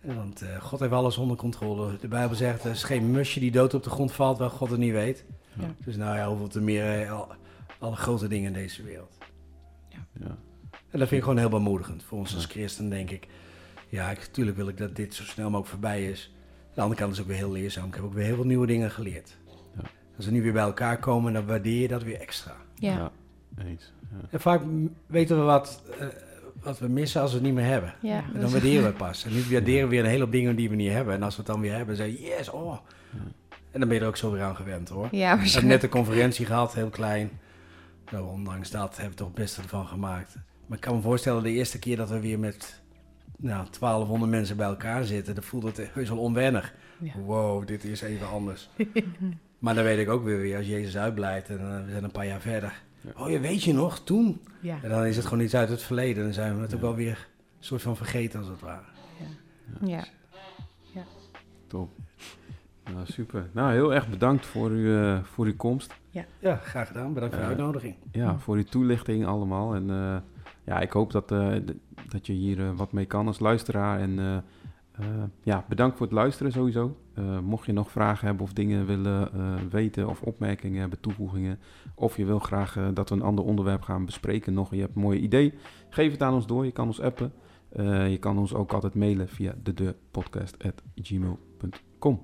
[SPEAKER 3] Want eh, God heeft alles onder controle. De Bijbel zegt, er is geen musje die dood op de grond valt, waar God het niet weet.
[SPEAKER 2] Ja.
[SPEAKER 3] Dus nou ja, hoeveel te meer eh, al, alle grote dingen in deze wereld.
[SPEAKER 1] ja.
[SPEAKER 3] En dat vind ik gewoon heel bemoedigend. Voor ons als christen denk ik, ja, ik, natuurlijk wil ik dat dit zo snel mogelijk voorbij is. Aan de andere kant is het ook weer heel leerzaam. Ik heb ook weer heel veel nieuwe dingen geleerd.
[SPEAKER 1] Ja.
[SPEAKER 3] Als we nu weer bij elkaar komen, dan waardeer je dat weer extra.
[SPEAKER 2] Ja.
[SPEAKER 1] eens. Ja.
[SPEAKER 3] En vaak weten we wat, eh, wat we missen als we het niet meer hebben.
[SPEAKER 2] Ja.
[SPEAKER 3] En dan waarderen we het pas. En nu waarderen we weer een hele hoop dingen die we niet hebben. En als we het dan weer hebben, dan zeg je, yes, oh. En dan ben je er ook zo weer aan gewend hoor.
[SPEAKER 2] Ja,
[SPEAKER 3] We hebben net een conferentie gehad, heel klein. Nou, ondanks dat hebben we toch het beste ervan gemaakt. Maar ik kan me voorstellen, de eerste keer dat we weer met nou, 1200 mensen bij elkaar zitten, dan voelt het heus wel onwennig.
[SPEAKER 2] Ja.
[SPEAKER 3] Wow, dit is even anders. [LAUGHS] maar dan weet ik ook weer weer, als Jezus uitblijft en eh, we zijn een paar jaar verder.
[SPEAKER 1] Ja.
[SPEAKER 3] Oh, je weet je nog, toen?
[SPEAKER 2] Ja.
[SPEAKER 3] En dan is het gewoon iets uit het verleden. Dan zijn we het ook wel weer een soort van vergeten, als het ware.
[SPEAKER 2] Ja.
[SPEAKER 1] Top. Nou, super. Nou, heel erg bedankt voor, uw, eh, voor uw komst.
[SPEAKER 3] Ja, graag gedaan. Bedankt voor de
[SPEAKER 1] Ja.
[SPEAKER 3] uitnodiging.
[SPEAKER 1] Ja, voor uw toelichting allemaal. En eh, ja, ik hoop dat, eh, dat je hier eh, wat mee kan als luisteraar. En eh, Eh, ja, bedankt voor het luisteren sowieso. Eh, mocht je nog vragen hebben of dingen willen eh, weten of opmerkingen hebben, toevoegingen. Of je wil graag dat we een ander onderwerp gaan bespreken nog. Je hebt een mooi idee. Geef het aan ons door. Je kan ons appen. Eh, je kan ons ook altijd mailen via de deurpodcast.gmail.com.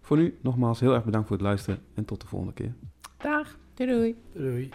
[SPEAKER 1] Voor nu nogmaals heel erg bedankt voor het luisteren en tot de volgende keer.
[SPEAKER 2] Dag. Doei doei.
[SPEAKER 3] Doei.